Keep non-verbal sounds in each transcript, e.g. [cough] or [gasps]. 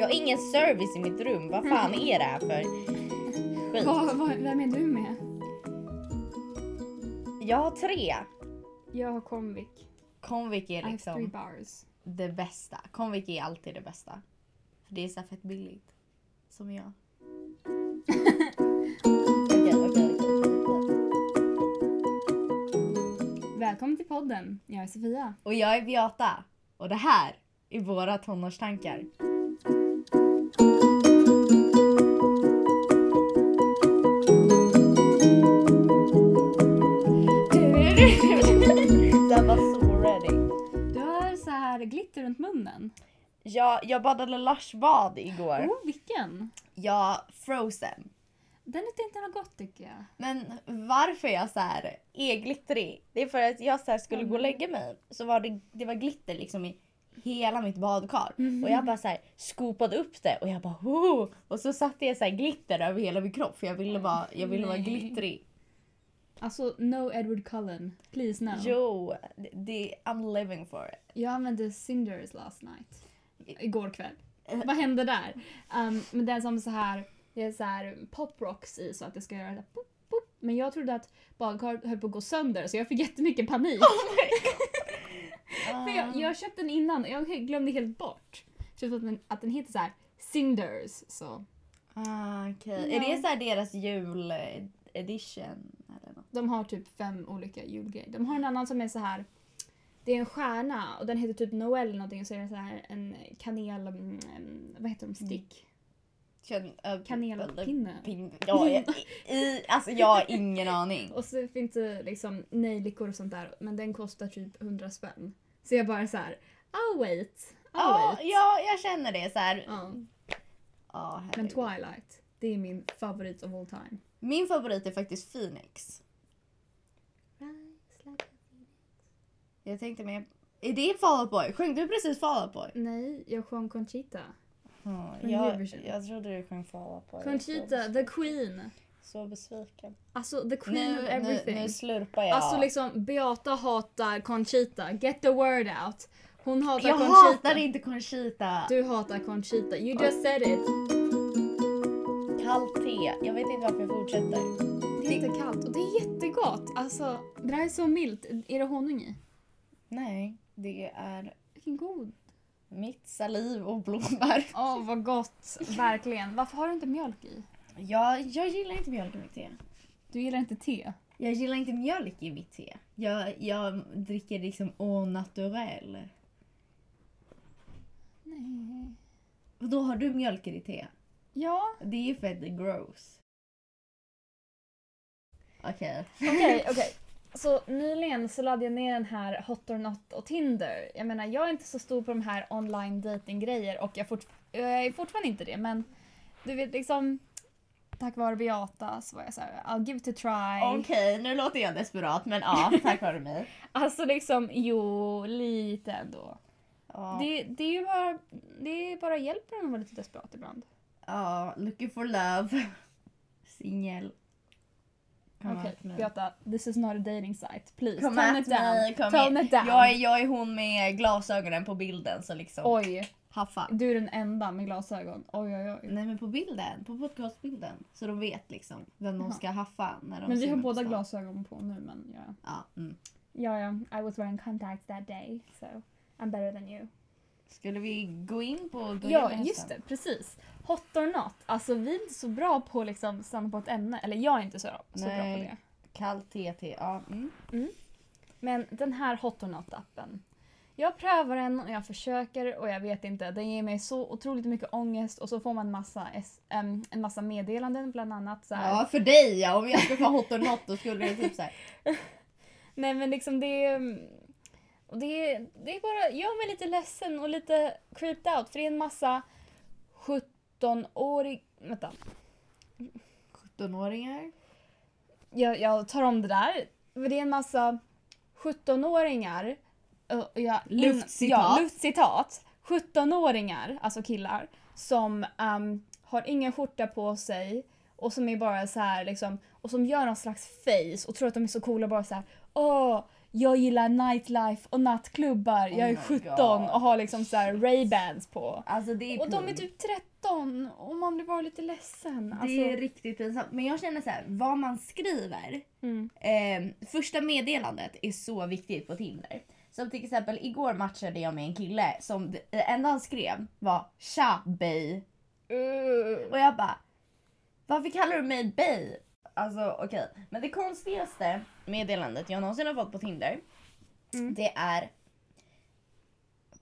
Jag har ingen service i mitt rum. Vad fan är det här för skit? Vad, vad, vem är du med? Jag har tre. Jag har Comvik. Comvik är I have three liksom bars. det bästa. Comvik är alltid det bästa. För det är så här fett billigt. Som jag. [laughs] Okej, okej, okej, okej. Välkommen till podden. Jag är Sofia. Och jag är Beata. Och det här är våra tonårstankar. Jag, jag badade lushbad igår. Oh, vilken? Ja, frozen. Den är inte något gott tycker jag. Men varför jag så här är glittrig, det är för att jag så skulle gå och lägga mig så var det, det var glitter liksom i hela mitt badkar. Och jag bara så här skopade upp det och jag bara oh! Och så satte jag så här glitter över hela min kropp för jag ville vara, jag ville vara glittrig. Alltså, no Edward Cullen. Please no. Jo, det, I'm living for it. Jag använde Cinders last night. Igår kväll. Vad hände där? Um, men är som så här, det är så här pop rocks i så att det ska göra här pop, pop. Men jag trodde att badkaret höll på att gå sönder så jag fick jättemycket panik. [laughs] För jag, jag köpte den innan och jag glömde helt bort. Köpte att den, att den heter så här Cinders. Så. Ah, okej. Ja. Är det så här deras jul eh, edition eller något? De har typ fem olika julgrejer. De har en annan som är så här. Det är en stjärna och den heter typ Noel eller någonting och så är det så här en kanel... mm, Vad heter de? Stick? Känn- äh, Kanelpinne. Pin, ja, jag, i, alltså jag har ingen [laughs] aning. Och så finns det liksom nejlikor och sånt där men den kostar typ 100 spänn. Så jag bara så här. I'll wait. I'll Ja, wait. ja, jag känner det så här. Ja. Ja, Men. Twilight, det är min favorit of all time. Min favorit är faktiskt Phoenix. Jag tänkte mer... Är det Fall Out Boy? Sjöng du precis Fall Out Boy? Nej, jag sjöng Conchita. Ja, Från jag, Eurovision. jag trodde du sjöng Fall Out Boy. Conchita, the queen. Så, besviken. Alltså the queen Nu, of nu, everything. nu slurpar jag. Alltså liksom Beata hatar Conchita. Get the word out. Hon hatar jag Conchita. hatar inte Conchita. Du hatar Conchita. You just said it. Kallt te. Jag vet inte varför jag fortsätter. Det är inte kallt och det är jättegott. Alltså, det här är så milt. Är det honung i? Nej, det är Vilken god. mitt saliv och blommar. Åh, vad gott. Verkligen. Varför har du inte mjölk i? Jag, jag gillar inte mjölk i mitt te. Du gillar inte te? Jag gillar inte mjölk i mitt te. Jag, jag dricker liksom au naturel. Nej. Och då har du mjölk i ditt te? Ja. Det är ju fett gross. Okej. Okej, okej. Så nyligen så laddade jag ner den här Hot or Not och Tinder. Jag menar, jag är inte så stor på de här online dating grejer och jag, fort, jag är fortfarande inte det men du vet liksom tack vare Beata så var jag så här, I'll give it a try. Okej, nu låter jag desperat men ja, [laughs] tack vare mig. Alltså liksom, jo, lite ändå. Ja, Det, det är ju bara, det är bara hjälper en att vara lite desperat ibland. ja looking for love. [laughs] Singel. Okej, me. Beata, this is not a dating site. Please, Kom tone it down. me, tone it down. Jag är, jag är hon med glasögonen på bilden så liksom Oj, haffa. du är den enda med glasögon. Oj, oj, oj. Nej men på bilden, på podcastbilden. Så de vet liksom vem de ska haffa när de Men vi har båda glasögon på nu men ja. Ja, mm. Ja, ja. I was wearing contacts that day, so I'm better than you. Skulle vi gå in på Ja, just det. Precis. Hot or not. Alltså vi är inte så bra på att liksom stanna på ett ämne. Eller jag är inte så, så bra på det. Kallt TT, ja. Mm. Men den här Hot or not-appen. Jag prövar den och jag försöker och jag vet inte. Den ger mig så otroligt mycket ångest och så får man massa, S- em, en massa meddelanden bland annat. Så här. Ja, för dig ja. Om jag skulle få hot or not då skulle det typ såhär. [laughs] Nej men liksom det är... Och det, det är bara, gör mig lite ledsen och lite creeped out för det är en massa 17-årig... Vänta. 17-åringar. Jag, jag tar om det där. Det är en massa 17-åringar. uh, Ja, Luftcitat. Ja, luftcitat. 17-åringar, alltså killar, som ehm, har ingen skjorta på sig och som är bara så här liksom och som gör någon slags face och tror att de är så coola bara så här. Åh, jag gillar nightlife och nattklubbar, jag är Oh my 17 God. och har liksom så här Ray-Bans på. Alltså Och de är typ 13 och man blir bara lite ledsen. Alltså, Det är riktigt pinsamt. Men jag känner så här, vad man skriver. mm. Eh, första meddelandet är så viktigt på Tinder. Som till exempel igår matchade jag med en kille som det enda han skrev var “Tja bey” Uh. och jag bara “Varför kallar du mig bey?” Alltså okej. Men det konstigaste meddelandet jag någonsin har fått på Tinder Mm. det är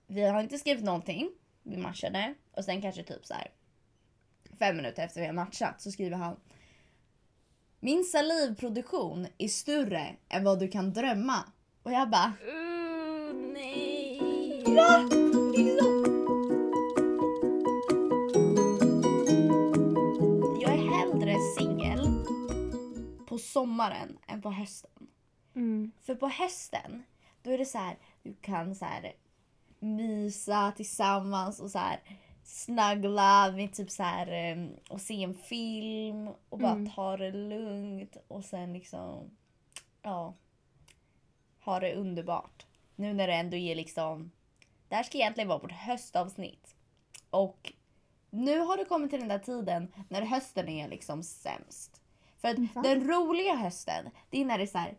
Vi har inte skrivit någonting, vi matchade och sen kanske typ så här fem minuter efter vi har matchat så skriver han Min salivproduktion är större än vad du kan drömma. Och jag bara Uh, nej. Va? Liksom. Jag är hellre singel på sommaren än på hösten. Mm. För på hösten, då är det så här, du kan så här mysa tillsammans och så här snaggla med typ så här em, och se en film och bara Mm. ta det lugnt och sen liksom ja ha det underbart. Nu när det ändå är liksom det här ska egentligen vara vårt höstavsnitt. Och nu har det kommit till den där tiden när hösten är liksom sämst. För att den roliga hösten, det är när det är så här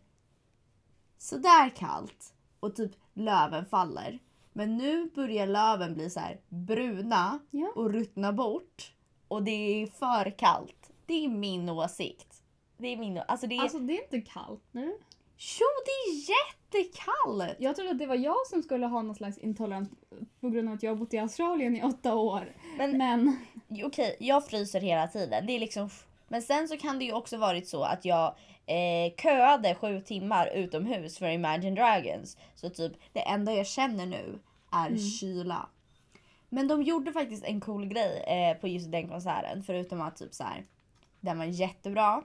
sådär kallt och typ löven faller. Men nu börjar löven bli så här bruna Ja. och ruttna bort. Och det är för kallt. Det är min åsikt. Det är min alltså det är... Alltså det är inte kallt nu. Jo, det är jättekallt! Jag trodde att det var jag som skulle ha någon slags intolerans på grund av att jag har bott i Australien i åtta år. Men Men okej, jag fryser hela tiden. Det är liksom... Men sen så kan det ju också varit så att jag eh, köade sju timmar utomhus för Imagine Dragons. Så typ det enda jag känner nu är Mm. kyla. Men de gjorde faktiskt en cool grej eh, på just den konserten. Förutom att typ så här, den var jättebra.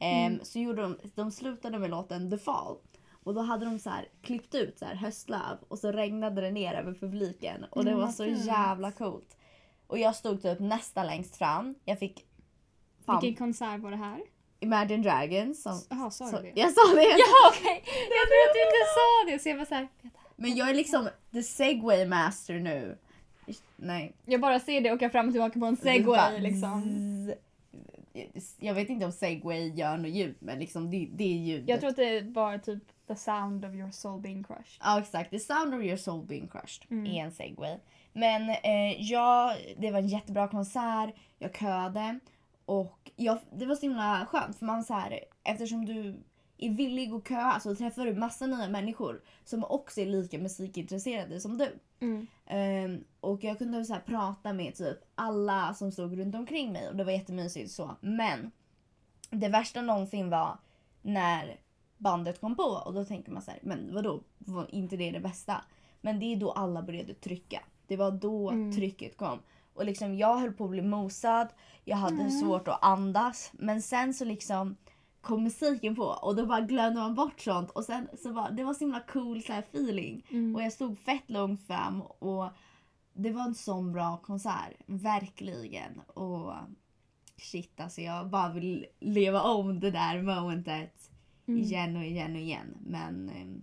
Ehm, Mm. Så gjorde de, de slutade med låten The Fall. Och då hade de så här klippt ut så här höstlöv och så regnade det ner över publiken. Och det Mm, var så fint. jävla coolt. Och jag stod typ nästan längst fram. Jag fick fan, vilken konsert var det här? Imagine Dragons. Som, Jaha, sa du det? jag sa det. [laughs] Ja okej! Jag tror att du inte sa det så jag var såhär. Men jag är liksom the segway master nu. Nej. Jag bara ser det åka fram och tillbaka på en segway liksom. Jag vet inte om segway gör något ljud men liksom det, det är ljudet. Jag tror att det var typ the sound of your soul being crushed. Ja exakt, the sound of your soul being crushed Mm. är en segway. Men eh, ja, det var en jättebra konsert, jag köade och jag, det var så himla skönt för man så här, eftersom du är villig att köa så träffar du massa nya människor som också är lika musikintresserade som du. Mm. Ehm, och jag kunde så här prata med typ alla som stod runt omkring mig och det var jättemysigt så. Men det värsta någonsin var när bandet kom på och då tänker man så här, men vadå, var inte det det bästa? Men det är då alla började trycka. Det var då Mm. trycket kom. Och liksom jag höll på att bli mosad, jag hade Mm. svårt att andas. Men sen så liksom kom musiken på och då bara glömde man bort sånt. Och sen så var det var så himla cool så här feeling. Mm. Och jag stod fett långt fram och det var en sån bra konsert. Verkligen. Och shit alltså jag bara vill leva om det där momentet Mm. igen och igen och igen. Men eh,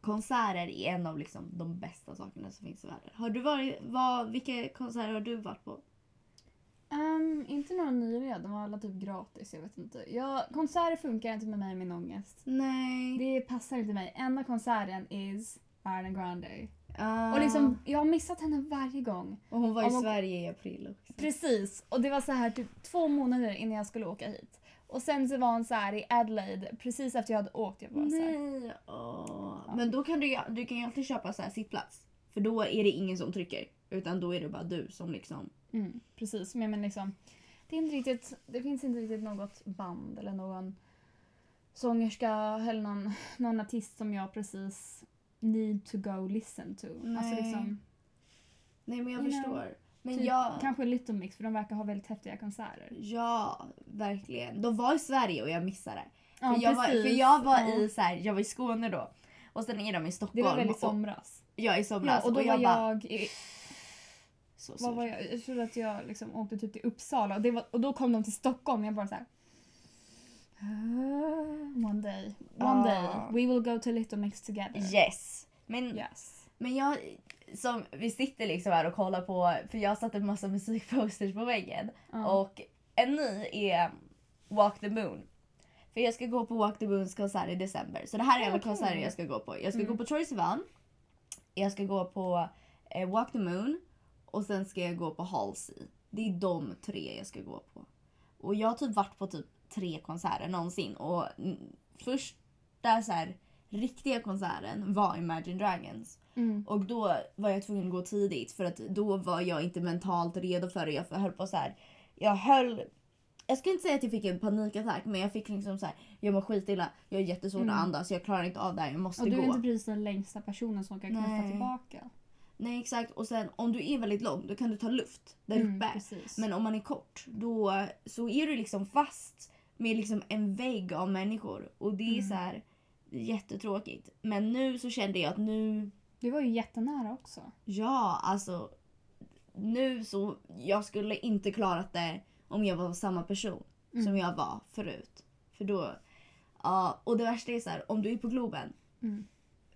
konserter är en av liksom de bästa sakerna som finns i världen. Har du varit, vad, vilka konserter har du varit på? Um, inte några nyliga, de var alla typ gratis. Jag vet inte. Jag, konserter funkar inte med mig och min ångest. Nej. Det passar inte mig. Enda konserten is Ariana Grande. Ah. Och liksom, jag har missat henne varje gång. och hon var i om Sverige i april också. Precis. Och det var så här typ två månader innan jag skulle åka hit. Och sen så var hon så här i Adelaide precis efter jag hade åkt. Jag bara Nej. åh. Men då kan du, du kan ju alltid köpa så här sittplats. För då är det ingen som trycker. Utan då är det bara du som liksom... mm, precis. Men, men liksom, det, är inte riktigt, det finns inte riktigt något band eller någon sångerska eller någon, någon artist som jag precis need to go listen to. Alltså Nej. liksom, Nej men jag You know, förstår. Men typ, jag... Kanske Little Mix för de verkar ha väldigt häftiga konserter. Ja, verkligen. De var i Sverige och jag missade. Ja, för, jag var, för jag var Ja. i så här, jag var i Skåne då. Och sen är de i Stockholm. Det var väldigt och, somras. Ja, i somras. Ja, och då jag var bara... jag i, Så Vad var jag? jag trodde att jag liksom åkte typ till Uppsala och, var, och då kom de till Stockholm och jag bara så här. One day. One Ah. day. We will go to Little Mix together. Yes. Men, Yes. men jag, som, vi sitter liksom här och kollar på, för jag satte en massa [laughs] musikposters på väggen. Ja. Och en ny är Walk the Moon. För jag ska gå på Walk the Moons konsert i december. Så det här är alla Okej. konserter jag ska gå på. Jag ska Mm. gå på Troye Sivan. Jag ska gå på eh, Walk the Moon. Och sen ska jag gå på Halsey. Det är de tre jag ska gå på. Och jag har typ varit på typ tre konserter någonsin. Och mm, första så här, riktiga konserten var Imagine Dragons. Mm. Och då var jag tvungen att gå tidigt för att då var jag inte mentalt redo för det. Jag höll på så här. Jag höll... Jag ska inte säga att jag fick en panikattack men jag fick liksom så här. Jag mår skitilla, jag är jättesvårt Mm. att andas, jag klarar inte av det här, jag måste Och du är gå. inte precis den längsta personen som kan knuffa tillbaka. Nej exakt och sen om du är väldigt lång då kan du ta luft där Mm, uppe. precis. Men om man är kort då så är du liksom fast med liksom en vägg av människor. Och det är Mm. så här jättetråkigt. Men nu så kände jag att nu Du var ju jättenära också. Ja, alltså. Nu så. Jag skulle inte klarat det om jag var samma person Mm. som jag var förut. För då. Ja, och det värsta är så här, om du är på Globen. Mm.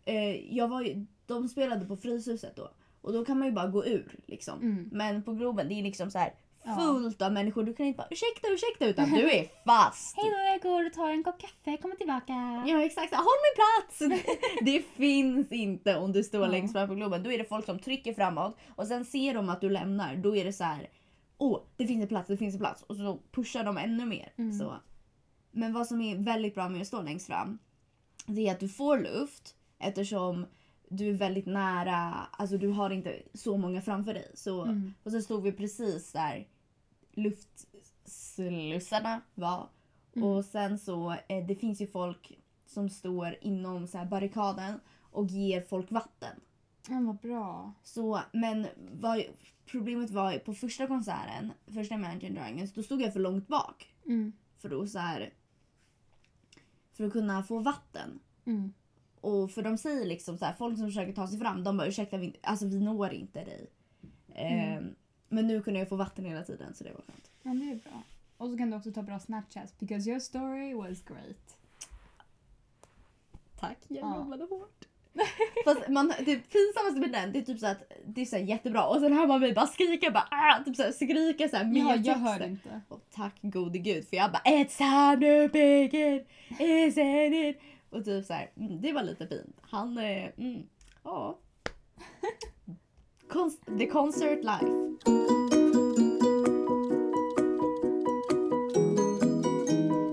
Eh, jag var ju, de spelade på Fryshuset då. Och då kan man ju bara gå ur liksom. Mm. Men på Globen det är liksom så här Ja. fullt av människor. Du kan inte bara ursäkta, ursäkta utan du är [laughs] fast. Hej då, jag går och tar en kopp kaffe, kommer tillbaka. Ja exakt, håll min plats! [laughs] det finns inte om du står Ja. längst fram på Globen. Då är det folk som trycker framåt och sen ser de att du lämnar. Då är det så här. åh det finns en plats, det finns en plats. Och så pushar de ännu mer. Mm. Så. Men vad som är väldigt bra med att stå längst fram. Det är att du får luft eftersom du är väldigt nära, alltså du har inte så många framför dig. Så, Mm. Och så stod vi precis där luftslussarna var. Mm. Och sen så, eh, det finns ju folk som står inom så här barrikaden och ger folk vatten. Ja, vad bra. Så, men vad, problemet var på första konserten, första Imagine Dragons, då stod jag för långt bak. Mm. För att, så här, för att kunna få vatten. Mm. Och för de säger liksom så här, folk som försöker ta sig fram, de bara ursäkta, vi, alltså vi når inte dig. Mm. Eh, men nu kunde jag få vatten hela tiden så det var skönt. Ja, det är bra. Och så kan du också ta bra snapchats because your story was great. Tack, jag Ja. jobbade hårt. Fast man, det pinsammaste med den det är typ så att det är så jättebra och sen hör man mig bara skrika bara ah, typ så här, skrika så här med Ja, jag hörde inte. Och tack gode gud för jag bara It's time to begin, isn't it? Och typ så här, mm, det var lite fint. Han, eh, mm, ja. The concert life.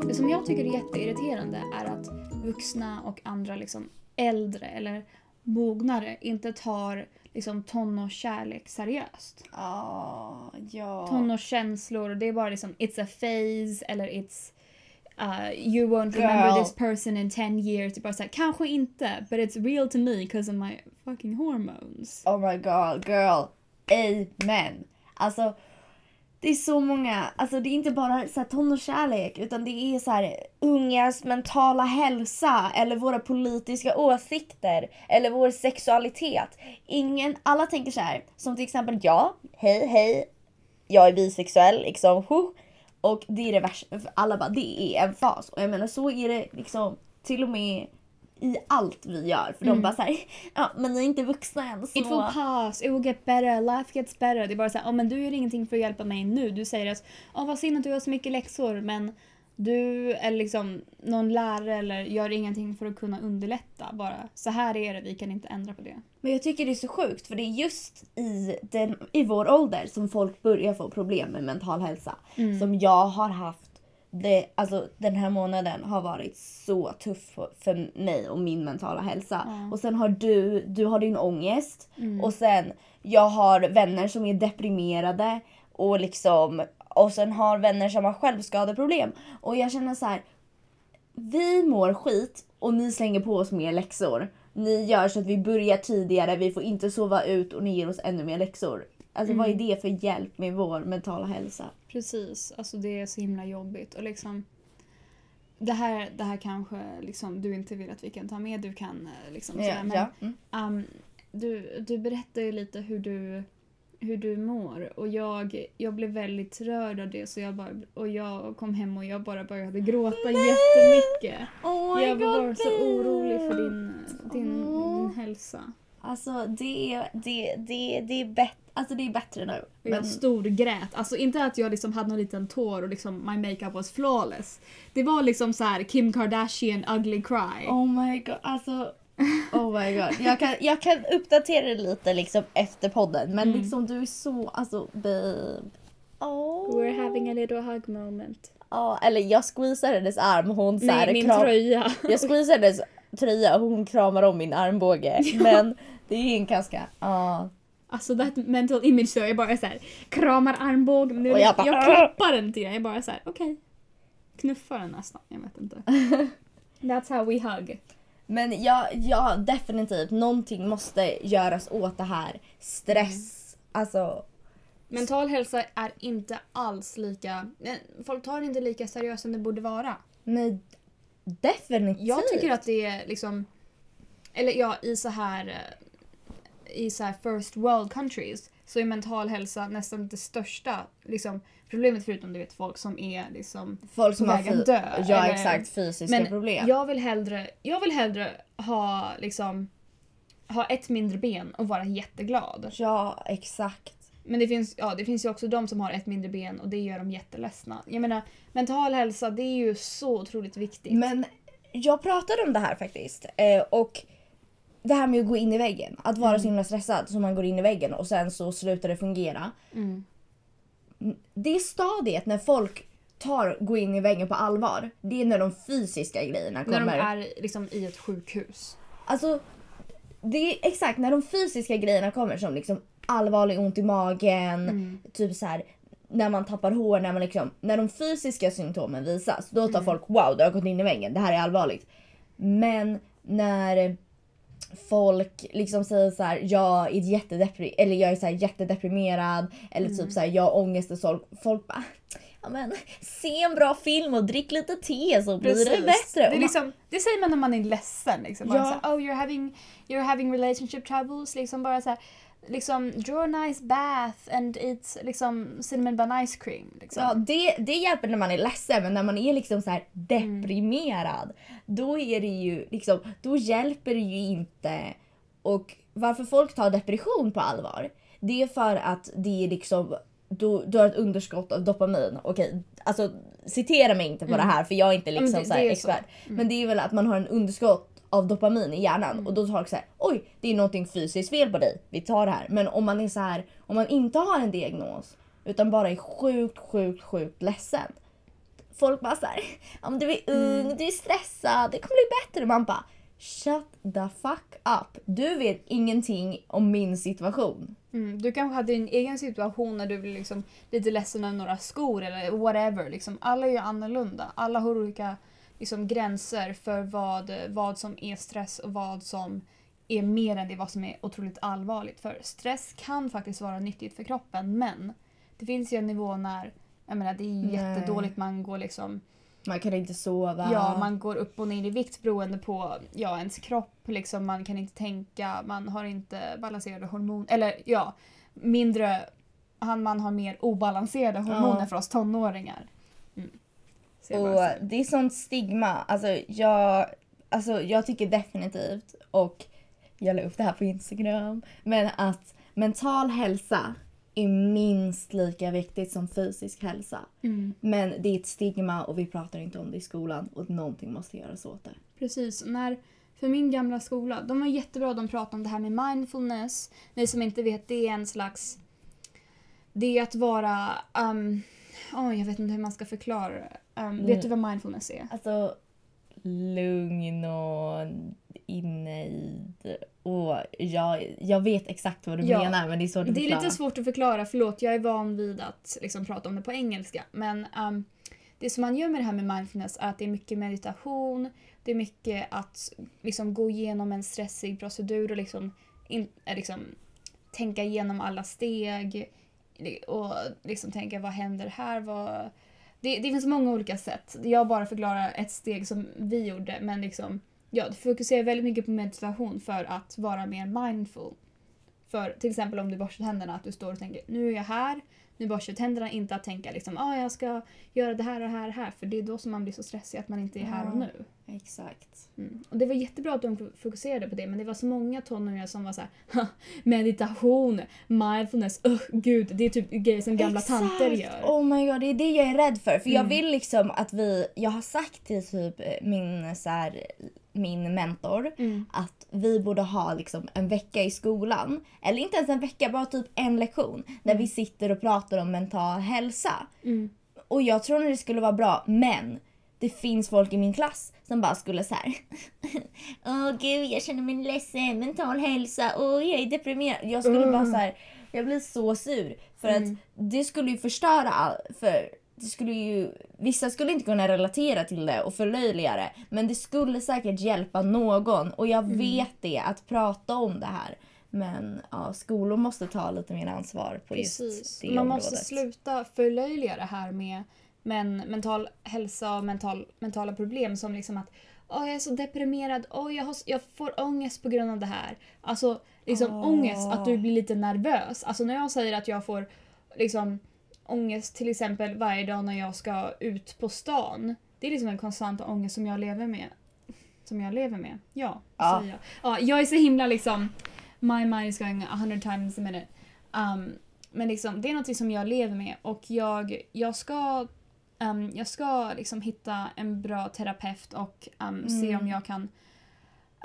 Det som jag tycker är jätteirriterande är att vuxna och andra liksom äldre eller mognare inte tar liksom tonårskärlek seriöst. Ah, ja. Tonårskänslor, det är bara liksom it's a phase eller it's uh, you won't remember Girl. this person in 10 years. Är bara så här, kanske inte, but it's real to me because of my fucking hormones. Oh my god, girl. Amen. Alltså, det är så många, alltså det är inte bara så här tonårskärlek utan det är så här ungas mentala hälsa eller våra politiska åsikter eller vår sexualitet. Ingen, alla tänker så här, som till exempel jag, hej hej, jag är bisexuell liksom. huh. Och det är det värsta, för alla bara det är en fas. Och jag menar så är det liksom till och med i allt vi gör. För de Mm. bara såhär, [laughs] ja men ni är inte vuxna än så. It will pass, it will get better, life gets better. Det är bara så här, oh, men du gör ingenting för att hjälpa mig nu. Du säger att, oh, vad synd att du har så mycket läxor men du är liksom någon lärare eller gör ingenting för att kunna underlätta. Bara så här är det, vi kan inte ändra på det. Men jag tycker det är så sjukt för det är just i, den, i vår ålder som folk börjar få problem med mental hälsa. Mm. Som jag har haft. Det, alltså, den här månaden har varit så tuff för- för mig och min mentala hälsa. Ja. Och sen har du, du har din ångest. Mm. Och sen jag har vänner som är deprimerade. Och liksom och sen har vänner som har självskadeproblem. Och jag känner så här. Vi mår skit och ni slänger på oss mer läxor. Ni gör så att vi börjar tidigare, vi får inte sova ut och ni ger oss ännu mer läxor. Alltså vad är det för hjälp med vår mentala hälsa? Precis, alltså det är så himla jobbigt. Och liksom, det, här, det här kanske liksom, du inte vill att vi kan ta med, du kan eh, liksom sådär, men Mm. Um, du, du berättade ju lite hur du hur du mår och jag, jag blev väldigt rörd av det så jag bara, och jag kom hem och jag bara började gråta jättemycket. Oh jag var God, så orolig för din, din, Åh. din hälsa. Alltså det är, det, det, det, är bet- alltså, det är bättre nu. Och jag storgrät. Alltså inte att jag liksom hade någon liten tår och liksom my makeup was flawless. Det var liksom så här Kim Kardashian ugly cry. Oh my god, alltså Oh my god. Jag kan, jag kan uppdatera det lite liksom efter podden men Mm. liksom du är så, alltså babe. Oh. We're having a little hug moment. Ja, eller jag squeezar hennes arm och hon så här Nej, min kram- tröja. Jag squeezar hennes tröja och hon kramar om min armbåge. [laughs] Men det är en ganska, ja. Alltså that mental image då, jag bara så här kramar armbågen. Nu, Och jag bara, jag [laughs] klappar den till den. Jag bara så här, okej. Knuffar den nästan, jag vet inte. [laughs] That's how we hug. Men ja, ja, definitivt. Någonting måste göras åt det här. Stress. Alltså, Mental hälsa är inte alls lika... Folk tar det inte lika seriöst som det borde vara. nej. Definitivt. Jag tycker att det är liksom... Eller ja, i så här... eh, I så här first world countries så är mental hälsa nästan det största liksom, problemet förutom du vet folk som är liksom... folk som har dö, ja, eller- exakt, fysiska Men problem. jag vill hellre, jag vill hellre ha liksom ha ett mindre ben och vara jätteglad. Ja, exakt. Men det finns, ja, det finns ju också de som har ett mindre ben och det gör dem jätteledsna. Jag menar, mental hälsa det är ju så otroligt viktigt. Men jag pratade om det här faktiskt. Eh, och det här med att gå in i väggen. Att vara så himla stressad så man går in i väggen och sen så slutar det fungera. Mm. Det stadiet när folk tar gå in i väggen på allvar. Det är när de fysiska grejerna kommer. När de är liksom i ett sjukhus. Alltså, det är exakt när de fysiska grejerna kommer som liksom allvarlig ont i magen, Mm. typ så här när man tappar hår, när, man liksom, när de fysiska symptomen visas, då Mm. tar folk wow, du har gått in i väggen, det här är allvarligt. Men när folk liksom säger så här, jag är jättedepri- eller jag är så jättedeprimerad eller Mm. typ så här, jag har ångest och så folk bara Ja men se en bra film och drick lite te så blir det bättre. Det, liksom, det säger man när man är ledsen. Liksom. Bara Ja. så här, oh you're having, you're having relationship troubles. Liksom bara så här, liksom, draw a nice bath and eat liksom, cinnamon bun ice cream. Liksom. Ja, det, det hjälper när man är ledsen men när man är liksom så här Mm. deprimerad då är det ju liksom, då hjälper det ju inte. Och varför folk tar depression på allvar det är för att det är liksom du, du har ett underskott av dopamin. Okej, alltså citera mig inte på det här för jag är inte liksom här det så. expert. Men det är väl att man har en underskott av dopamin i hjärnan Mm. och då tar folk så här, oj det är någonting fysiskt fel på dig, vi tar det här. Men om man är så här, om man inte har en diagnos utan bara är sjukt, sjukt, sjukt ledsen. Folk bara såhär, ja men du är ung, Mm. du är stressad, det kommer bli bättre. Man bara, shut the fuck up. Du vet ingenting om min situation. Mm, du kanske hade din egen situation när du blev liksom lite ledsen av några skor eller whatever. Liksom. Alla är ju annorlunda. Alla har olika liksom, gränser för vad, vad som är stress och vad som är mer än det vad som är otroligt allvarligt. För stress kan faktiskt vara nyttigt för kroppen men det finns ju en nivå när jag menar, det är Nej. jättedåligt. Man går liksom Man kan inte sova. Ja, man går upp och ner i vikt beroende på ja, ens kropp. Liksom, man kan inte tänka, man har inte balanserade hormoner. Eller ja, mindre... Man har mer obalanserade hormoner Ja. för oss tonåringar. Mm. Så jag bara Och det är sånt stigma. Alltså jag, alltså jag tycker definitivt, och jag la upp det här på Instagram, men att mental hälsa är minst lika viktigt som fysisk hälsa. Mm. Men det är ett stigma och vi pratar inte om det i skolan och någonting måste göras åt det. Precis. När, för min gamla skola, de var jättebra. De pratade om det här med mindfulness. Ni som inte vet, det är en slags... Det är att vara... Um, oh, jag vet inte hur man ska förklara. Um, Vet du vad mindfulness är? Alltså lugn och inne i och jag, jag vet exakt vad du Ja. menar men det är svårt att Det är förklara. lite svårt att förklara, förlåt jag är van vid att liksom prata om det på engelska. Men um, det som man gör med det här med mindfulness är att det är mycket meditation, det är mycket att liksom gå igenom en stressig procedur och liksom, in, eh, liksom tänka igenom alla steg och liksom tänka vad händer här, vad... Det, det finns många olika sätt. Jag bara förklarar ett steg som vi gjorde men liksom Ja, du fokuserar väldigt mycket på meditation för att vara mer mindful. För till exempel om du borstar tänderna att du står och tänker nu är jag här, nu borstar jag tänderna. Inte att tänka liksom ah, jag ska göra det här och det här och det här. För det är då som man blir så stressig att man inte är här och nu. Exakt. Mm. Och det var jättebra att de fokuserade på det men det var så många tonåringar som var så här meditation, mindfulness, uh, gud det är typ grejer som gamla tanter gör. Oh my god, det är det jag är rädd för. För jag Mm. vill liksom att vi, jag har sagt till typ min, så här, min mentor Mm. att vi borde ha liksom en vecka i skolan, eller inte ens en vecka, bara typ en lektion där vi sitter och pratar om mental hälsa. Mm. Och jag tror att det skulle vara bra, men det finns folk i min klass som bara skulle så här. [laughs] Åh gud, jag känner mig ledsen, mental hälsa, åh jag är deprimerad. Jag skulle bara så här, jag blir så sur. För Mm. att det skulle ju förstöra all, för det skulle ju, vissa skulle inte kunna relatera till det och förlöjliga det. Men det skulle säkert hjälpa någon och jag Mm. vet det, att prata om det här. Men ja, skolor måste ta lite mer ansvar på just Precis. det Man området. måste sluta förlöjliga det här med men, mental hälsa och mental, mentala problem som liksom att Åh, jag är så deprimerad, Åh, jag, har, jag får ångest på grund av det här. Alltså liksom Åh. ångest, att du blir lite nervös. Alltså när jag säger att jag får liksom ångest till exempel varje dag när jag ska ut på stan. Det är liksom en konstant ångest som jag lever med. Som jag lever med. Ja, Ja. säger jag. Ja, jag är så himla liksom My mind is going a hundred times a minute. Um, men liksom, det är något som jag lever med och jag, jag ska, um, jag ska liksom hitta en bra terapeut och um, se Mm. om jag kan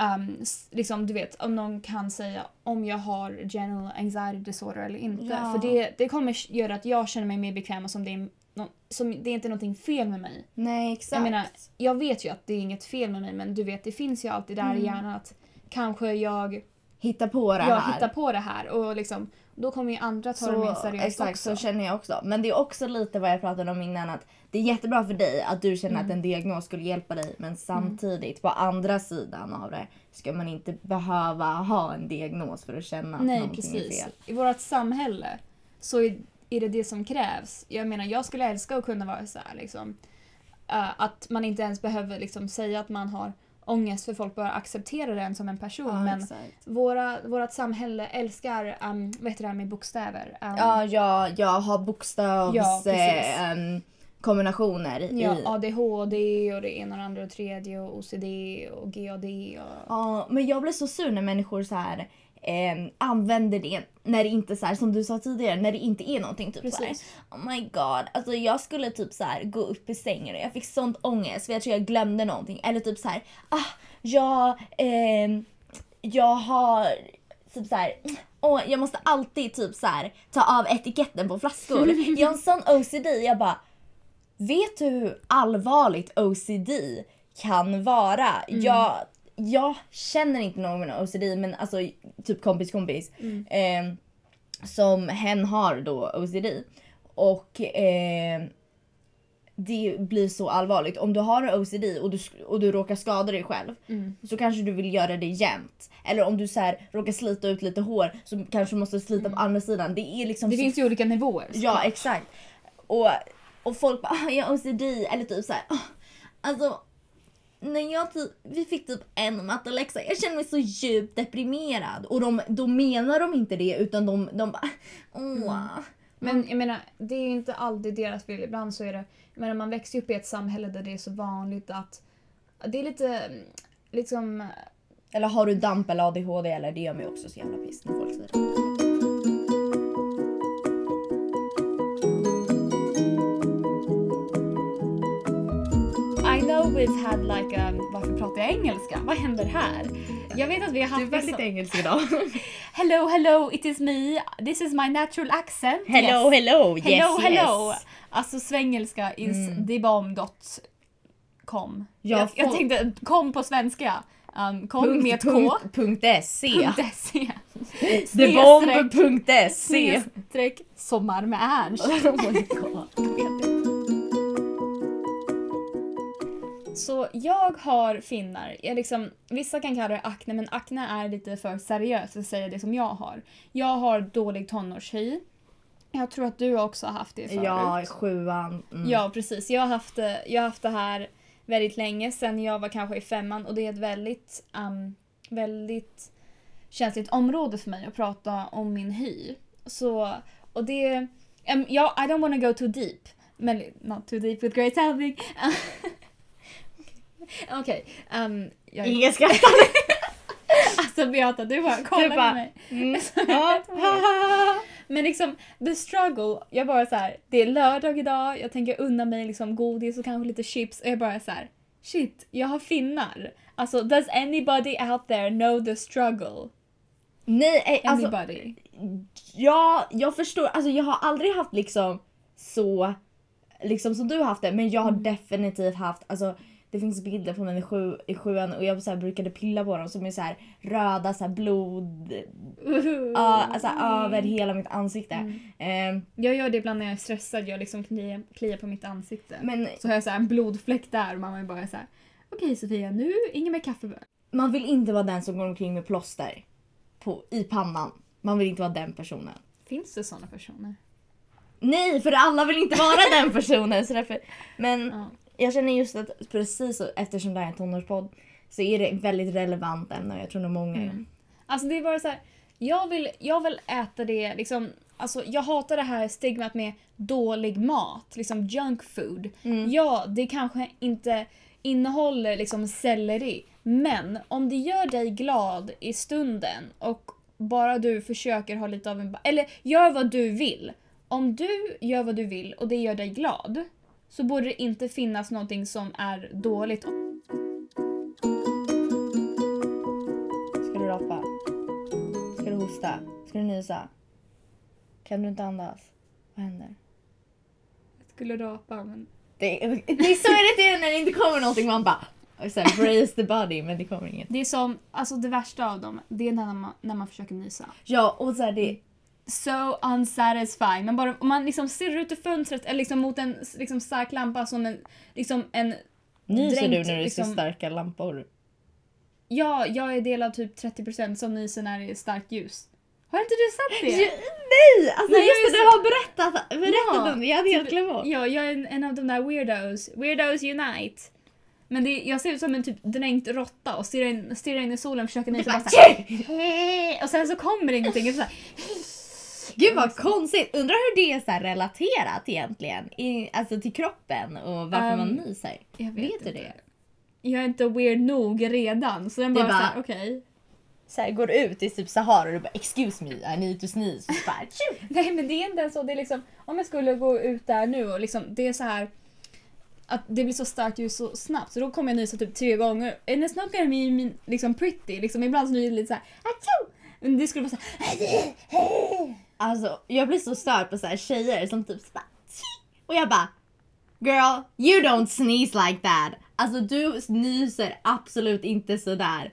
um, liksom, du vet, om någon kan säga om jag har general anxiety disorder eller inte. Ja. För det, det kommer göra att jag känner mig mer bekväm och som det är, nå- som det är inte någonting fel med mig. Nej exakt. Jag menar, jag vet ju att det är inget fel med mig men du vet det finns ju alltid där Mm. i hjärnan att kanske jag, Hitta på det jag här. hittar på det här och liksom, då kommer ju andra ta det mer seriöst exakt, också. så känner jag också. Men det är också lite vad jag pratade om innan att det är jättebra för dig att du känner Mm. att en diagnos skulle hjälpa dig men samtidigt på andra sidan av det ska man inte behöva ha en diagnos för att känna att Nej någonting är precis. fel. I vårt samhälle så är, är det det som krävs. Jag menar jag skulle älska att kunna vara så här liksom. eh, att man inte ens behöver liksom säga att man har ångest för folk bara accepterar den som en person. Ja, men exakt. våra, vårt samhälle älskar, um, vad heter det här med bokstäver? Um, ja, jag, jag har bokstavs Ja, eh, i. Ja, ADHD och det ena och det andra och tredje och OCD och GAD och... Ja, men jag blir så sur när människor så här eh, använder det när det inte så här, som du sa tidigare, när det inte är någonting. Typ så här, Precis. oh my god, alltså jag skulle typ så här gå upp i sängen och jag fick sånt ångest för jag tror jag glömde någonting. Eller typ så här, ah, jag, ehm, jag har typ så här, [sniffs] åh, jag måste alltid typ så här ta av etiketten på flaskor. [laughs] Jag har en sån OCD, jag bara Vet du hur allvarligt OCD kan vara? Jag, jag känner inte någon med OCD men alltså typ kompis kompis. Eh, som hen har då OCD. Och eh, det blir så allvarligt. Om du har OCD och du, och du råkar skada dig själv Mm. så kanske du vill göra det jämt. Eller om du så här, råkar slita ut lite hår så kanske du måste slita på andra sidan. Det är liksom Det så finns ju olika nivåer. Ja exakt. Och, och folk bara ah, jag har OCD eller typ såhär. Ah, alltså när jag typ, vi fick typ en matteläxa, jag kände mig så djupt deprimerad. Och de, då menar de inte det utan de, de bara åh. Men jag menar, det är ju inte alltid deras fel. Ibland så är det... Jag menar, man växer ju upp i ett samhälle där det är så vanligt att... Det är lite... mm, Liksom... Eller har du damp eller ADHD eller det gör mig också så jävla piss när folk säger det. We've had like a... Varför pratar jag engelska? Vad händer här? Jag vet att vi har haft... liksom- engelsk idag. [laughs] Hello, hello, it is me. This is my natural accent. hello yes. hello yes Hello, hello! yes. Alltså svengelska is Mm. debomb.com. Ja, jag, jag tänkte kom på svenska. Um, kom Punkt, med ett K. punkt, punkt SC. .se. Thebomb.se. Snedstreck sommar med Ernst. [laughs] Oh Så jag har finnar. Jag liksom, vissa kan kalla det akne men akne är lite för seriöst att säga det som jag har. Jag har dålig tonårshy. Jag tror att du också har haft det förut. Ja, i sjuan. Mm. Ja precis. Jag har, haft, det- jag har haft det här väldigt länge, sen jag var kanske i femman och det är ett väldigt, um, väldigt känsligt område för mig att prata om min hy. Så, och det... Um, ja, I don't wanna go too deep. Men not too deep with great helping. [laughs] [laughs] Okej. Okay, um, jag... Ingen skrattar. [laughs] alltså Beata, du bara kollar på mig. Mm. [laughs] Men liksom, the struggle. Jag bara så här, det är lördag idag, jag tänker unna mig liksom godis och kanske lite chips och jag bara så här, shit, jag har finnar. Alltså, does anybody out there know the struggle? Nej, eh, alltså, ja, jag förstår. Alltså jag har aldrig haft liksom så, liksom som du har haft det, men jag har Mm. definitivt haft, alltså det finns bilder på mig i, sju, i sjuan och jag så här, brukade pilla på dem som är så här röda så här blod, ja, alltså över hela mitt ansikte. Mm. Ehm, Jag gör det ibland när jag är stressad, jag liksom kliar, kliar på mitt ansikte. men Så har jag så här en blodfläck där och mamma är bara så här. okej Sofia, nu inget mer kaffe. man vill inte vara den som går omkring med plåster på, i pannan. Man vill inte vara den personen. Finns det såna personer? Nej, för alla vill inte vara den personen. Så därför, men Ja. Jag känner just att precis eftersom det här är en tonårspodd så är det väldigt relevant ämne och jag tror nog många Mm. Alltså det är bara så här, jag vill, jag vill äta det liksom, alltså jag hatar det här stigmat med dålig mat, liksom junk food. Mm. Ja, det kanske inte innehåller liksom selleri, men om det gör dig glad i stunden och bara du försöker ha lite av en... Eller gör vad du vill. Om du gör vad du vill och det gör dig glad så borde det inte finnas någonting som är dåligt. Ska du rapa? Ska du hosta? Ska du nysa? Kan du inte andas? Vad händer? Jag skulle rapa men... Det är, det är så irriterande när det inte kommer någonting. Man bara så här, brace the body men det kommer inget. Det är som, alltså det värsta av dem, det är när man, när man försöker nysa. Ja och så här, det So unsatisfying. Man bara, om man liksom stirrar ut ur fönstret eller liksom mot en liksom stark lampa som en, liksom en... Nyser du dränkt, när du liksom- ser starka lampor? Ja, jag är del av typ 30% som nyser när det är starkt ljus. Har inte du sett det? Ja, nej! Alltså Nej, just jag det, du har berättat, berättat Ja, om det. Jag hade helt glömt bort. Ja, jag är en, en av de där weirdos. Weirdos unite. Men det, jag ser ut som en typ dränkt råtta och stirrar in, stirrar in i solen och försöker nysa. Och sen så kommer det ingenting. Och så här, Gud vad konstigt. Undrar hur det är så relaterat egentligen. I, alltså till kroppen och varför Um, man nyser. jag Vet du inte. det? Jag är inte weird nog redan. Så den bara, bara- såhär, okej. Så här, går ut i typ Sahara och du bara excuse me I need to sneeze. Och så bara, tju. [laughs] Nej men det är inte ens så. Det är liksom, om jag skulle gå ut där nu och liksom, det är så här att det blir så starkt ljus så snabbt så då kommer jag nysa typ tre gånger. And it's not gonna be mean, liksom pretty. Liksom, ibland så nyser det lite såhär! Men det skulle vara såhär [laughs] Alltså jag blir så störd på så här tjejer som typ så bara. Och jag bara Girl, you don't sneeze like that. Alltså du nyser absolut inte sådär.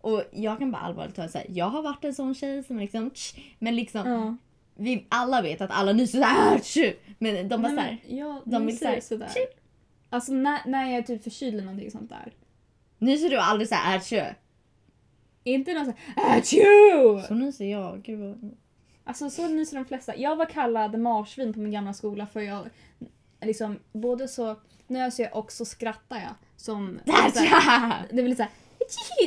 Och jag kan bara allvarligt talat säga, jag har varit en sån tjej som liksom tsch, men liksom Ja. vi alla vet att alla nyser såhär tju. Men de bara såhär, jag de vill såhär, sådär. tji. Alltså när, när jag är typ förkyld eller någonting sånt där. nyser du aldrig såhär tju? Inte någon såhär Achoo! Så nyser jag, gud vad... Alltså så nyser de flesta. Jag var kallad marsvin på min gamla skola för jag liksom både så nös jag och så skrattar jag. Som, [laughs] det var lite såhär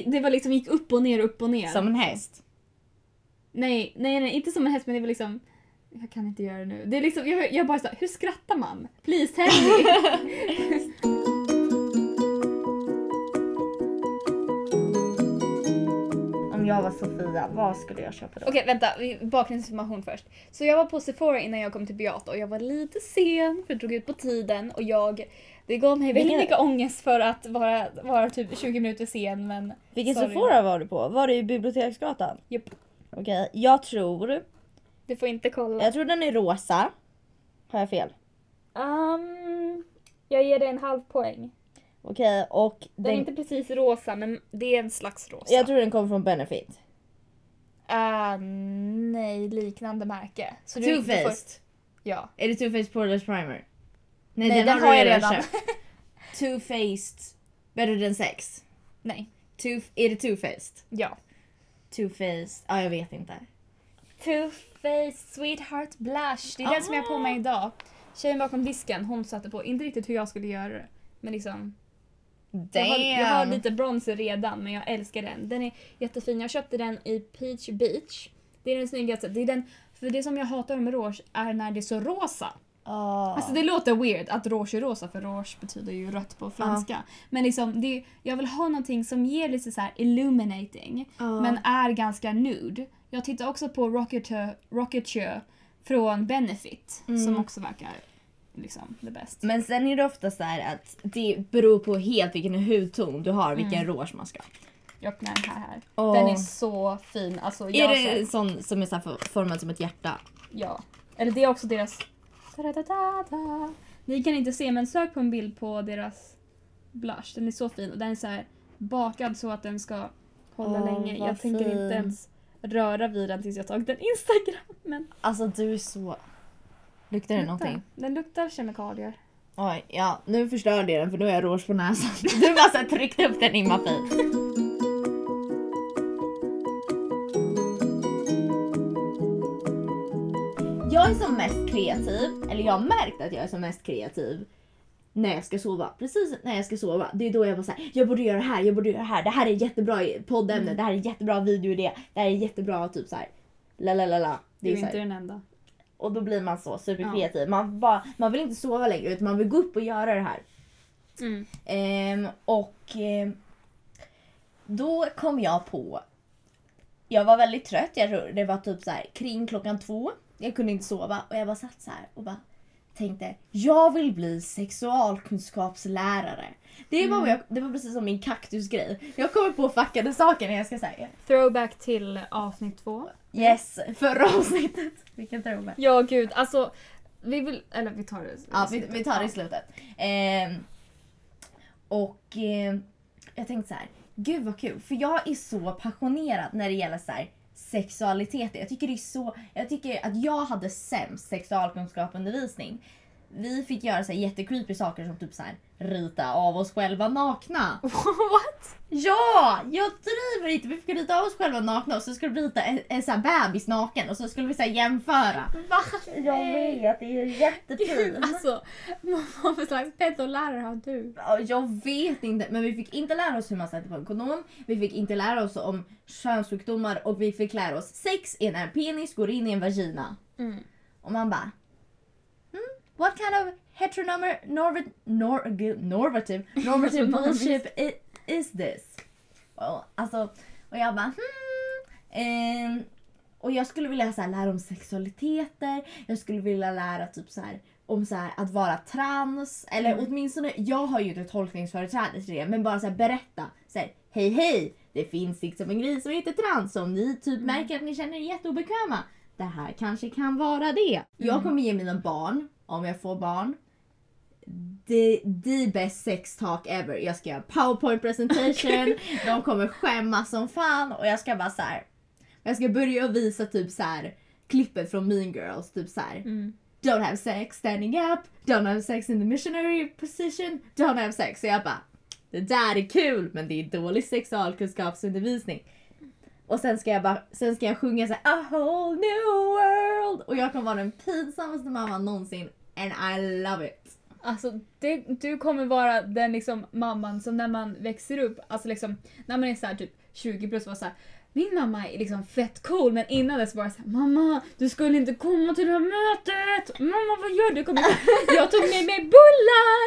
det var liksom gick upp och ner, upp och ner. Som en häst. Nej, nej, nej, inte som en häst men det var liksom jag kan inte göra det nu. Det är liksom, jag, jag bara såhär, hur skrattar man? Please tell me! [laughs] [laughs] jag var Sofia, vad skulle jag köpa då? Okej vänta, vi- bakgrundsinformation först. Så jag var på Sephora innan jag kom till Beata och jag var lite sen för det drog ut på tiden och jag det gav mig väldigt Vilken- mycket ångest för att vara, vara typ 20 minuter sen men Vilken Sorry. Sephora var du på? Var det i Biblioteksgatan? Japp. Okej, jag tror... du får inte kolla. Jag tror den är rosa. Har jag fel? Um, jag ger dig en halv poäng. Okej, och Den är den, inte precis rosa men det är en slags rosa. jag tror den kommer från Benefit. Ah, nej, liknande märke. Så Too du får- Faced. Ja. Är det Too Faced Poreless Primer? Nej, Nej, den har jag redan. [laughs] Too Faced Better than sex. Nej. Too, är det Too Faced? Ja. Too Faced? Ja, jag vet inte. Too Faced Sweetheart Blush. Det är den som jag har på mig idag. Tjejen bakom disken, hon satte på, inte riktigt hur jag skulle göra det, men liksom Jag har, jag har lite bronzer redan men jag älskar den. Den är jättefin. Jag köpte den i Peach Beach. Det är den snyggaste. Det är den, för det som jag hatar med rouge är när det är så rosa. Ah. Alltså det låter weird att rouge är rosa för rouge betyder ju rött på franska. Men liksom det, jag vill ha någonting som ger lite så illuminating Ja. men är ganska nude. Jag tittar också på Rocketeer, Rocketeer från Benefit Mm. som också verkar liksom the best. Men sen är det ofta så här att det beror på helt vilken hudton du har, vilken rouge man ska ha. Jag öppnar den här. här. Åh. Den är så fin. Alltså, Är det en sån som är så formad som ett hjärta? Ja. Eller det är också deras... Ni kan inte se men sök på en bild på deras blush. Den är så fin och den är så här bakad så att den ska hålla Åh, länge. Jag tänker fin. inte ens röra vid den tills jag tagit en Instagram. Men Alltså du är så... Luktar det någonting? Den luktar kemikalier. Oj, ja nu förstörde jag den för nu har jag rouge på näsan. [laughs] Du bara så här tryckte upp den i Mafi. Jag är som mest kreativ, eller jag har märkt att jag är som mest kreativ när jag ska sova. Precis när jag ska sova. Det är då jag bara såhär, jag borde göra det här, jag borde göra det här. Det här är jättebra poddämne, det här är jättebra videoidé, det här är jättebra typ såhär. La la la la. Du Det är inte den enda. Och då blir man så superkreativ. Man, bara, man vill inte sova längre utan man vill gå upp och göra det här. Mm. Ehm, och ehm, då kom jag på, jag var väldigt trött, jag det var typ så här kring klockan två. Jag kunde inte sova och jag bara satt så här och bara tänkte, jag vill bli sexualkunskapslärare. Det var, vad jag, det var precis som min kaktusgrej. Jag kommer på fuckade saker när jag ska säga Throwback till avsnitt två. yes, förra avsnittet. Vilken throwback. Ja gud, alltså vi vill, eller vi tar det. Ja, vi, vi tar det i slutet. Ehm, och ehm, jag tänkte så här, gud vad kul. För jag är så passionerad när det gäller så här, sexualitet. Jag tycker det är så, jag tycker att jag hade sämst sexualkunskapundervisning. Vi fick göra så här jättecreepy saker som typ så här, rita av oss själva nakna. [laughs] What? Ja! Jag driver inte. Vi fick rita av oss själva nakna och så skulle vi rita en, en så här bebis naken och så skulle vi så här jämföra. Va? Jag vet, det är jättefint. [laughs] Alltså, vad för slags pedolärare har du? Ja, Jag vet inte, men vi fick inte lära oss hur man sätter på en kondom. Vi fick inte lära oss om könssjukdomar och vi fick lära oss sex är när en penis går in i en vagina. Mm. Och man bara... What kind of heteronormative normative, normative, [laughs] normative bullshit is this? Och, alltså, och jag bara hmm. ehm, och jag skulle vilja så här, lära om sexualiteter, jag skulle vilja lära typ så här, om så här, att vara trans. Eller Mm. åtminstone, jag har ju inte tolkningsföreträde till det, men bara så här, berätta. Så hej hej, det finns liksom en grej som heter trans. Om ni typ Mm. märker att ni känner er jätteobekväma, det här kanske kan vara det. Jag Mm. kommer ge mina barn, om jag får barn, the, the best sex talk ever. Jag ska göra powerpoint presentation, [laughs] de kommer skämmas som fan och jag ska bara så här. Jag ska börja och visa typ så här klippet från Mean Girls, typ så här. Mm. Don't have sex standing up, don't have sex in the missionary position, don't have sex. Så jag bara, det där är kul men det är dålig sexualkunskapsundervisning. Och sen ska jag bara, sen ska jag sjunga så här, a whole new world och jag kommer vara den pinsammaste mamman någonsin and I love it. Alltså, det, du kommer vara den liksom mamman som när man växer upp, alltså liksom när man är så här typ 20 plus var så här. Min mamma är liksom fett cool men innan dess var det såhär Mamma du skulle inte komma till det här mötet! Mamma vad gör du? Kommer, [laughs] jag tog med mig bullar!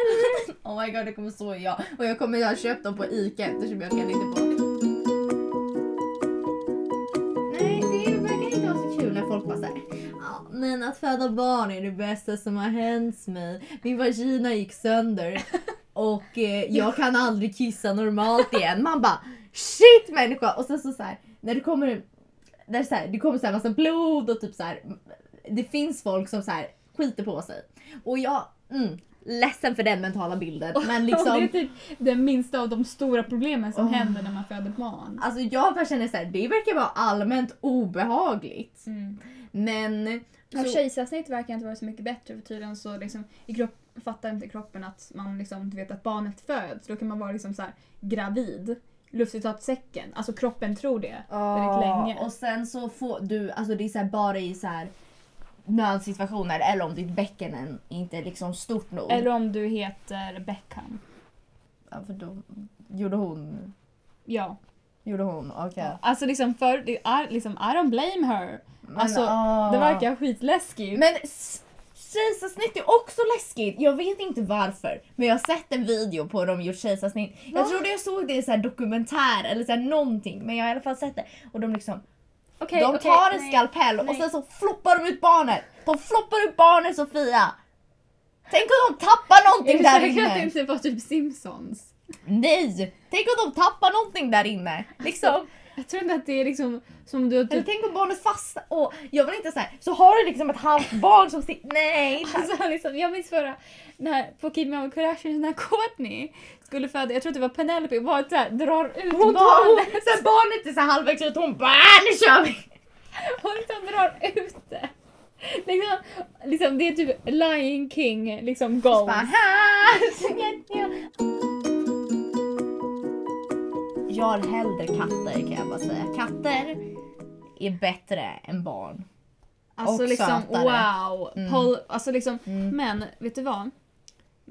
[laughs] Oh my god, det kommer så jag. Och jag kommer ha köpt dem på ICA eftersom jag kan inte få. Men att föda barn är det bästa som har hänt mig. Min vagina gick sönder. Och eh, jag kan aldrig kissa normalt igen. Man bara shit människa! Och sen så, så här, när det kommer, när det, så här, det kommer så här massa blod och typ så här. Det finns folk som så här skiter på sig. Och jag, mm, ledsen för den mentala bilden. [laughs] Men det liksom. är typ den minsta av de stora problemen som Åh. händer när man föder barn. Alltså jag bara känner såhär, det verkar vara allmänt obehagligt. Mm. Men... Ja, Kejsarsnitt verkar inte vara så mycket bättre för tydligen så liksom, i kropp, fattar inte kroppen att man liksom, du vet att barnet föds. Då kan man vara liksom så här, gravid. Luftutsatssäcken. Alltså kroppen tror det väldigt länge. Och sen så får du, alltså det är så här bara i så här nödsituationer eller om ditt bäcken är inte liksom stort nog. Eller om du heter Beckham. Ja, för då gjorde hon... Ja. Gjorde hon? Okej. Alltså liksom för, är liksom, I don't blame her. Men, Alltså, ah. Det verkar skitläskigt. Men kejsarsnitt är också läskigt. Jag vet inte varför. Men jag har sett en video på dem gjort kejsarsnitt. Jag trodde jag såg det i så här dokumentär eller så här någonting. Men jag har i alla fall sett det. Och de liksom, Okej, de okej, tar en nej. skalpell och nej. sen så floppar de ut barnet. De floppar ut barnet Sofia. Tänk om de tappar någonting Är där du säker att det inne. inte var typ Simpsons? Nej! Tänk om de tappar någonting där inne. Liksom. Jag tror inte att det är liksom som du har Eller typ... tänk om barnet fastnar. Åh, jag vill inte säga så har du liksom ett halvt barn som sitter... Nej! [laughs] Alltså, liksom, jag minns förra, när, på Me On Kardashian när Courtney skulle föda, jag tror att det var Penelope, var att så här, drar ut Hon barnet. hon, barnet är så halvvägs ut och hon bara "Ah, nu kör vi! Hon liksom drar ut det. Liksom, liksom, det är typ Lion King liksom Bara, goals. [laughs] Jag har hellre katter kan jag bara säga. Katter är bättre än barn. Alltså och liksom sötare. wow. Mm. Pol, alltså liksom, Mm. men vet du vad?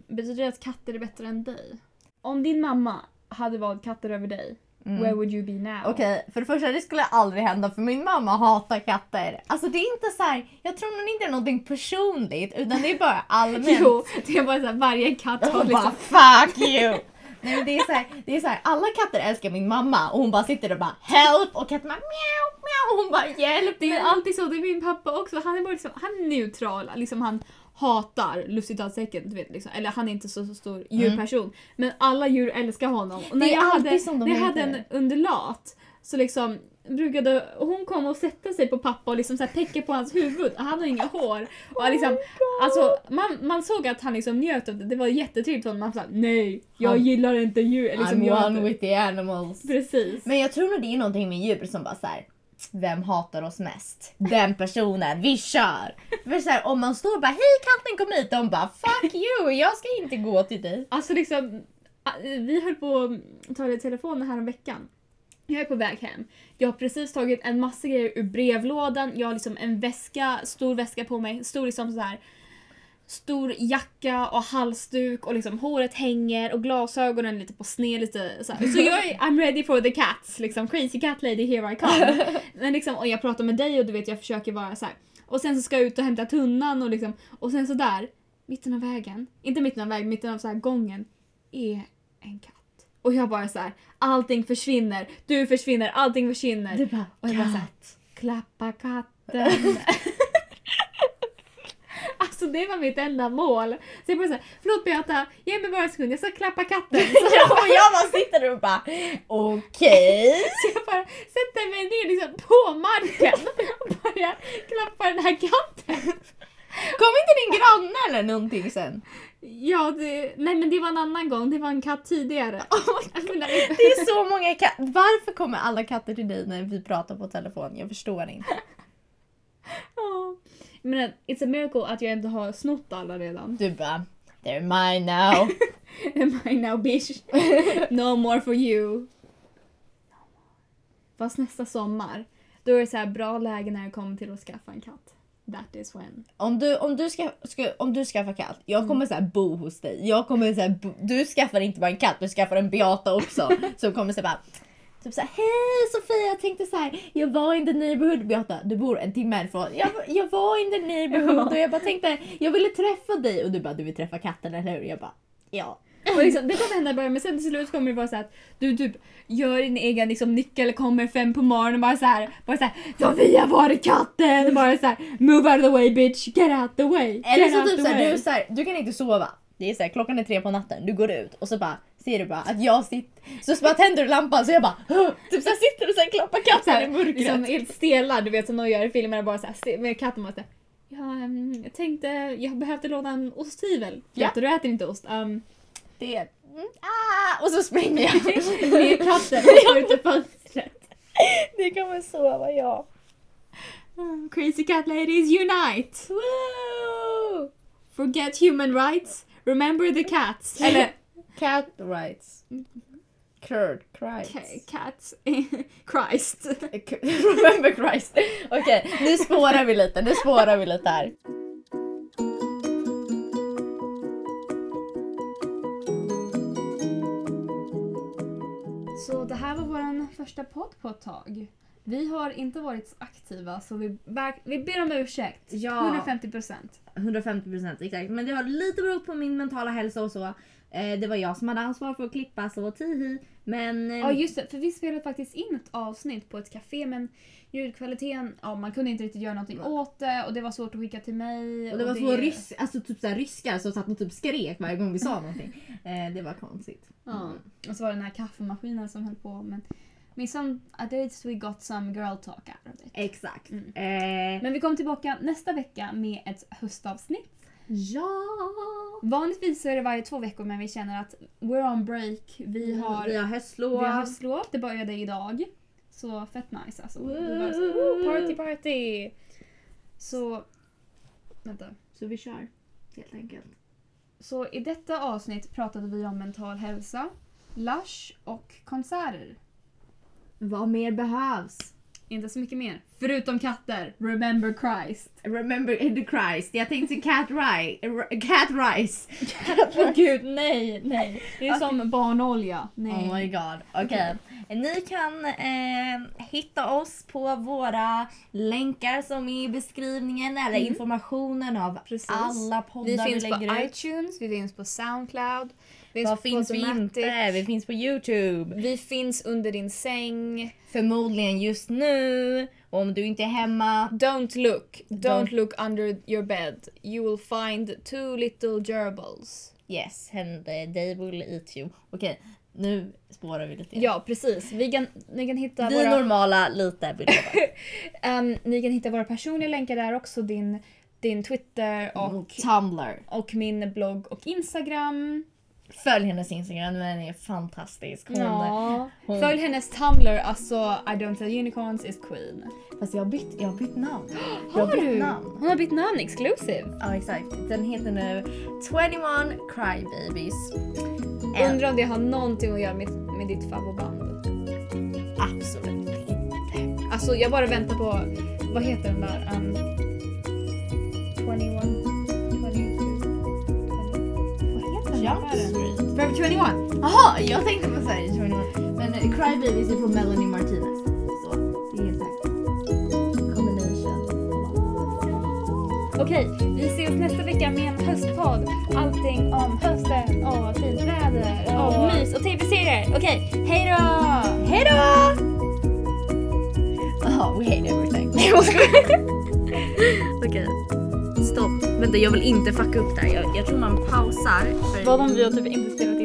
Betyder det att katter är bättre än dig? Om din mamma hade valt katter över dig, Mm. where would you be now? Okej, för det första det skulle aldrig hända för min mamma hatar katter. Alltså det är inte så här, jag tror nog inte det är någonting personligt utan det är bara [laughs] allmänt. Jo, det är bara såhär varje katt har Hon bara liksom... fuck you! Nej, men det, är så här, det är så här, alla katter älskar min mamma och hon bara sitter och bara help och katten bara mjau mjau och hon bara hjälp. Det är mig." alltid så, det är min pappa också. Han är bara liksom, han är neutral. Liksom han hatar luftcitatstecken, du vet liksom. Eller han är inte så, så stor djurperson. Men alla djur älskar honom. Och när Mm. Det är jag alltid hade, som de när jag hade en undulat så liksom brukade hon komma och sätta sig på pappa och liksom så här på hans huvud. Han har inga hår. Och liksom, alltså, man, man såg att han liksom njöt av det. Det var jättetrevligt för honom. Man sa nej, jag Han- gillar inte djur. Liksom, I'm one with the animals. Precis. Men jag tror nog det är någonting med djur som bara så här. Vem hatar oss mest? Den personen, vi kör! För så här, om man står och bara hej katten kom hit, de bara fuck you, jag ska inte gå till dig. Alltså liksom, vi höll på att ta i telefonen här om veckan. Jag är på väg hem. Jag har precis tagit en massa grejer ur brevlådan. Jag har liksom en väska, stor väska på mig. Stor liksom så här stor jacka och halsduk och liksom håret hänger och glasögonen lite på sned lite så. Så jag är [laughs] I'm ready for the cats, liksom crazy cat lady here I come. [laughs] Men liksom, och jag pratar med dig och du vet jag försöker vara så här. Och sen så ska jag ut och hämta tunnan och liksom, och sen så där, mitten av vägen, inte mitten av vägen, mitten av så här gången, är en katt. Och jag bara så här, allting försvinner, du försvinner, allting försvinner. Du bara Och jag bara så här, klappa katten. [laughs] alltså det var mitt enda mål. Så jag bara såhär, förlåt Beata, ge mig bara en sekund, jag ska klappa katten. [laughs] Så Ja, och jag bara sitter där och bara okej. [laughs] Så jag bara sätter mig ner liksom på marken och börjar klappa den här katten. Kom inte din granne eller någonting sen? Ja, det, nej men det var en annan gång, det var en katt tidigare. [laughs] Jag menar, Det är så många katter. Varför kommer alla katter till dig när vi pratar på telefon? Jag förstår inte. [laughs] Jag menar, it's a miracle att jag inte har snott alla redan. Du bara they're mine now. [laughs] Am I now bitch? No more for you. Fast nästa sommar, då är det så här bra läge när det kommer till att skaffa en katt. That is when. Om du, om du, ska, ska, om du skaffar katt, jag kommer så här bo hos dig. Jag kommer så bo, du skaffar inte bara en katt, du skaffar en Beata också. [laughs] som kommer så bara Typ såhär, hej Sofia, jag tänkte så här, jag var in the neighborhood. Beata, du bor en timme härifrån. Jag, jag var in the neighborhood [laughs] och jag bara tänkte, jag ville träffa dig. Och du bara, du vill träffa katten eller hur? Jag bara, ja. Och liksom, det kommer hända i början men sen till slut kommer det vara så att du typ gör din egen liksom, nyckel, kommer fem på morgonen och bara så här, bara så här Sofia var är katten? Och bara så här, move out of the way bitch, get out the way. Eller så typ såhär, way." du, så här, du kan inte sova. Det är såhär, klockan är tre på natten, du går ut och så bara ser du bara att jag sitter, så bara tänder du lampan så jag bara typ såhär sitter och sen klappar så katten i här, mörkret. liksom helt stela, du vet som de gör i filmerna bara så här, se- med katten bara så här, Ja, ehm, jag tänkte, jag behövde låna en osthyvel. Ja. Du äter inte ost. Um, Det är, mm, ah, och så springer jag. med katten och ut ur fönstret. Det kommer sova jag. Mm, Crazy cat ladies unite! Woo! Forget human rights, remember the cats. Eller Cat rights. Curd, Christ. cats, [laughs] Christ. Remember Christ. Okej, nu spårar vi lite, nu spårar vi lite här. Så det här var vår första podd på ett tag. Vi har inte varit så aktiva så vi, vi ber om ursäkt. Ja. 150 procent. 150% exakt. Men det har lite berott på min mentala hälsa och så. Eh, det var jag som hade ansvar för att klippa så tihi. Men eh, Ja just det, för vi spelade faktiskt in ett avsnitt på ett café men ljudkvaliteten, ja man kunde inte riktigt göra någonting åt det och det var svårt att skicka till mig. och det var två rys- alltså typ så här ryskar som satt och typ skrek varje gång vi sa någonting. [laughs] Eh, det var konstigt. Ja. Och så var det den här kaffemaskinen som höll på men men some, at least we got some girl talk out of it. Exakt. Mm. Eh, Men vi kommer tillbaka nästa vecka med ett höstavsnitt. Ja! Vanligtvis så är det varje två veckor men vi känner att we're on break. Vi har, vi har höstlov. vi har höstlov, det började idag. Så fett nice alltså. Så, Woo! "Woo, party party! Så, vänta. Så vi kör. Helt enkelt. Så i detta avsnitt pratade vi om mental hälsa, lush och konserter. Vad mer behövs? Inte så mycket mer. Förutom katter. Remember Christ. Remember the Christ. Jag tänkte cat, ri- cat rice. Åh [laughs] gud, nej, nej. Det är som barnolja. Nej. Oh my god. Okej. Ni kan eh, hitta oss på våra länkar som är i beskrivningen eller Mm. informationen av Precis. alla vi poddar vi, finns på lägger ut. iTunes, vi finns på Soundcloud. Vi Var finns vi inte? Vi finns på Youtube. Vi finns under din säng. Förmodligen just nu. Om du inte är hemma. Don't look. Don't, Don't- look under your bed. You will find two little gerbils. Yes, hände. They will eat you. Okej, nu spårar vi lite. Ja, precis. Vi kan, ni, kan hitta Vi våra, normala lite begåvade. [laughs] Ehm, ni kan hitta våra personliga länkar där också. Din, din Twitter och, Tumblr. och min blogg och Instagram. Följ hennes Instagram, den är fantastisk. Hon, Ja. hon- Följ hennes Tumblr, alltså I don't tell unicorns is queen. Fast jag har bytt, jag har bytt namn. Har [gasps] jag har du? namn. Hon har bytt namn, exclusive. Ja exakt. Den heter nu 21 Crybabies. En- Undrar om det har någonting att göra med, med ditt favoritband. Absolut inte. Alltså jag bara väntar på, vad heter den där? Um, 21, Jump? Street. Forever 21. Jaha, jag tänkte på såhär 21. Men eh, Crybabies är från Melanie Martinez. Så det är såhär combination. Okej, vi ses nästa vecka med en höstpodd. Allting om hösten och fint väder och mys och tv-serier. Okej, hej då! Hej då! Jaha, we hate everything. [laughs] Okej. Stopp. Vänta, jag vill inte fucka upp det här. Jag, jag tror man pausar. För... Vad om vi har typ inte spelat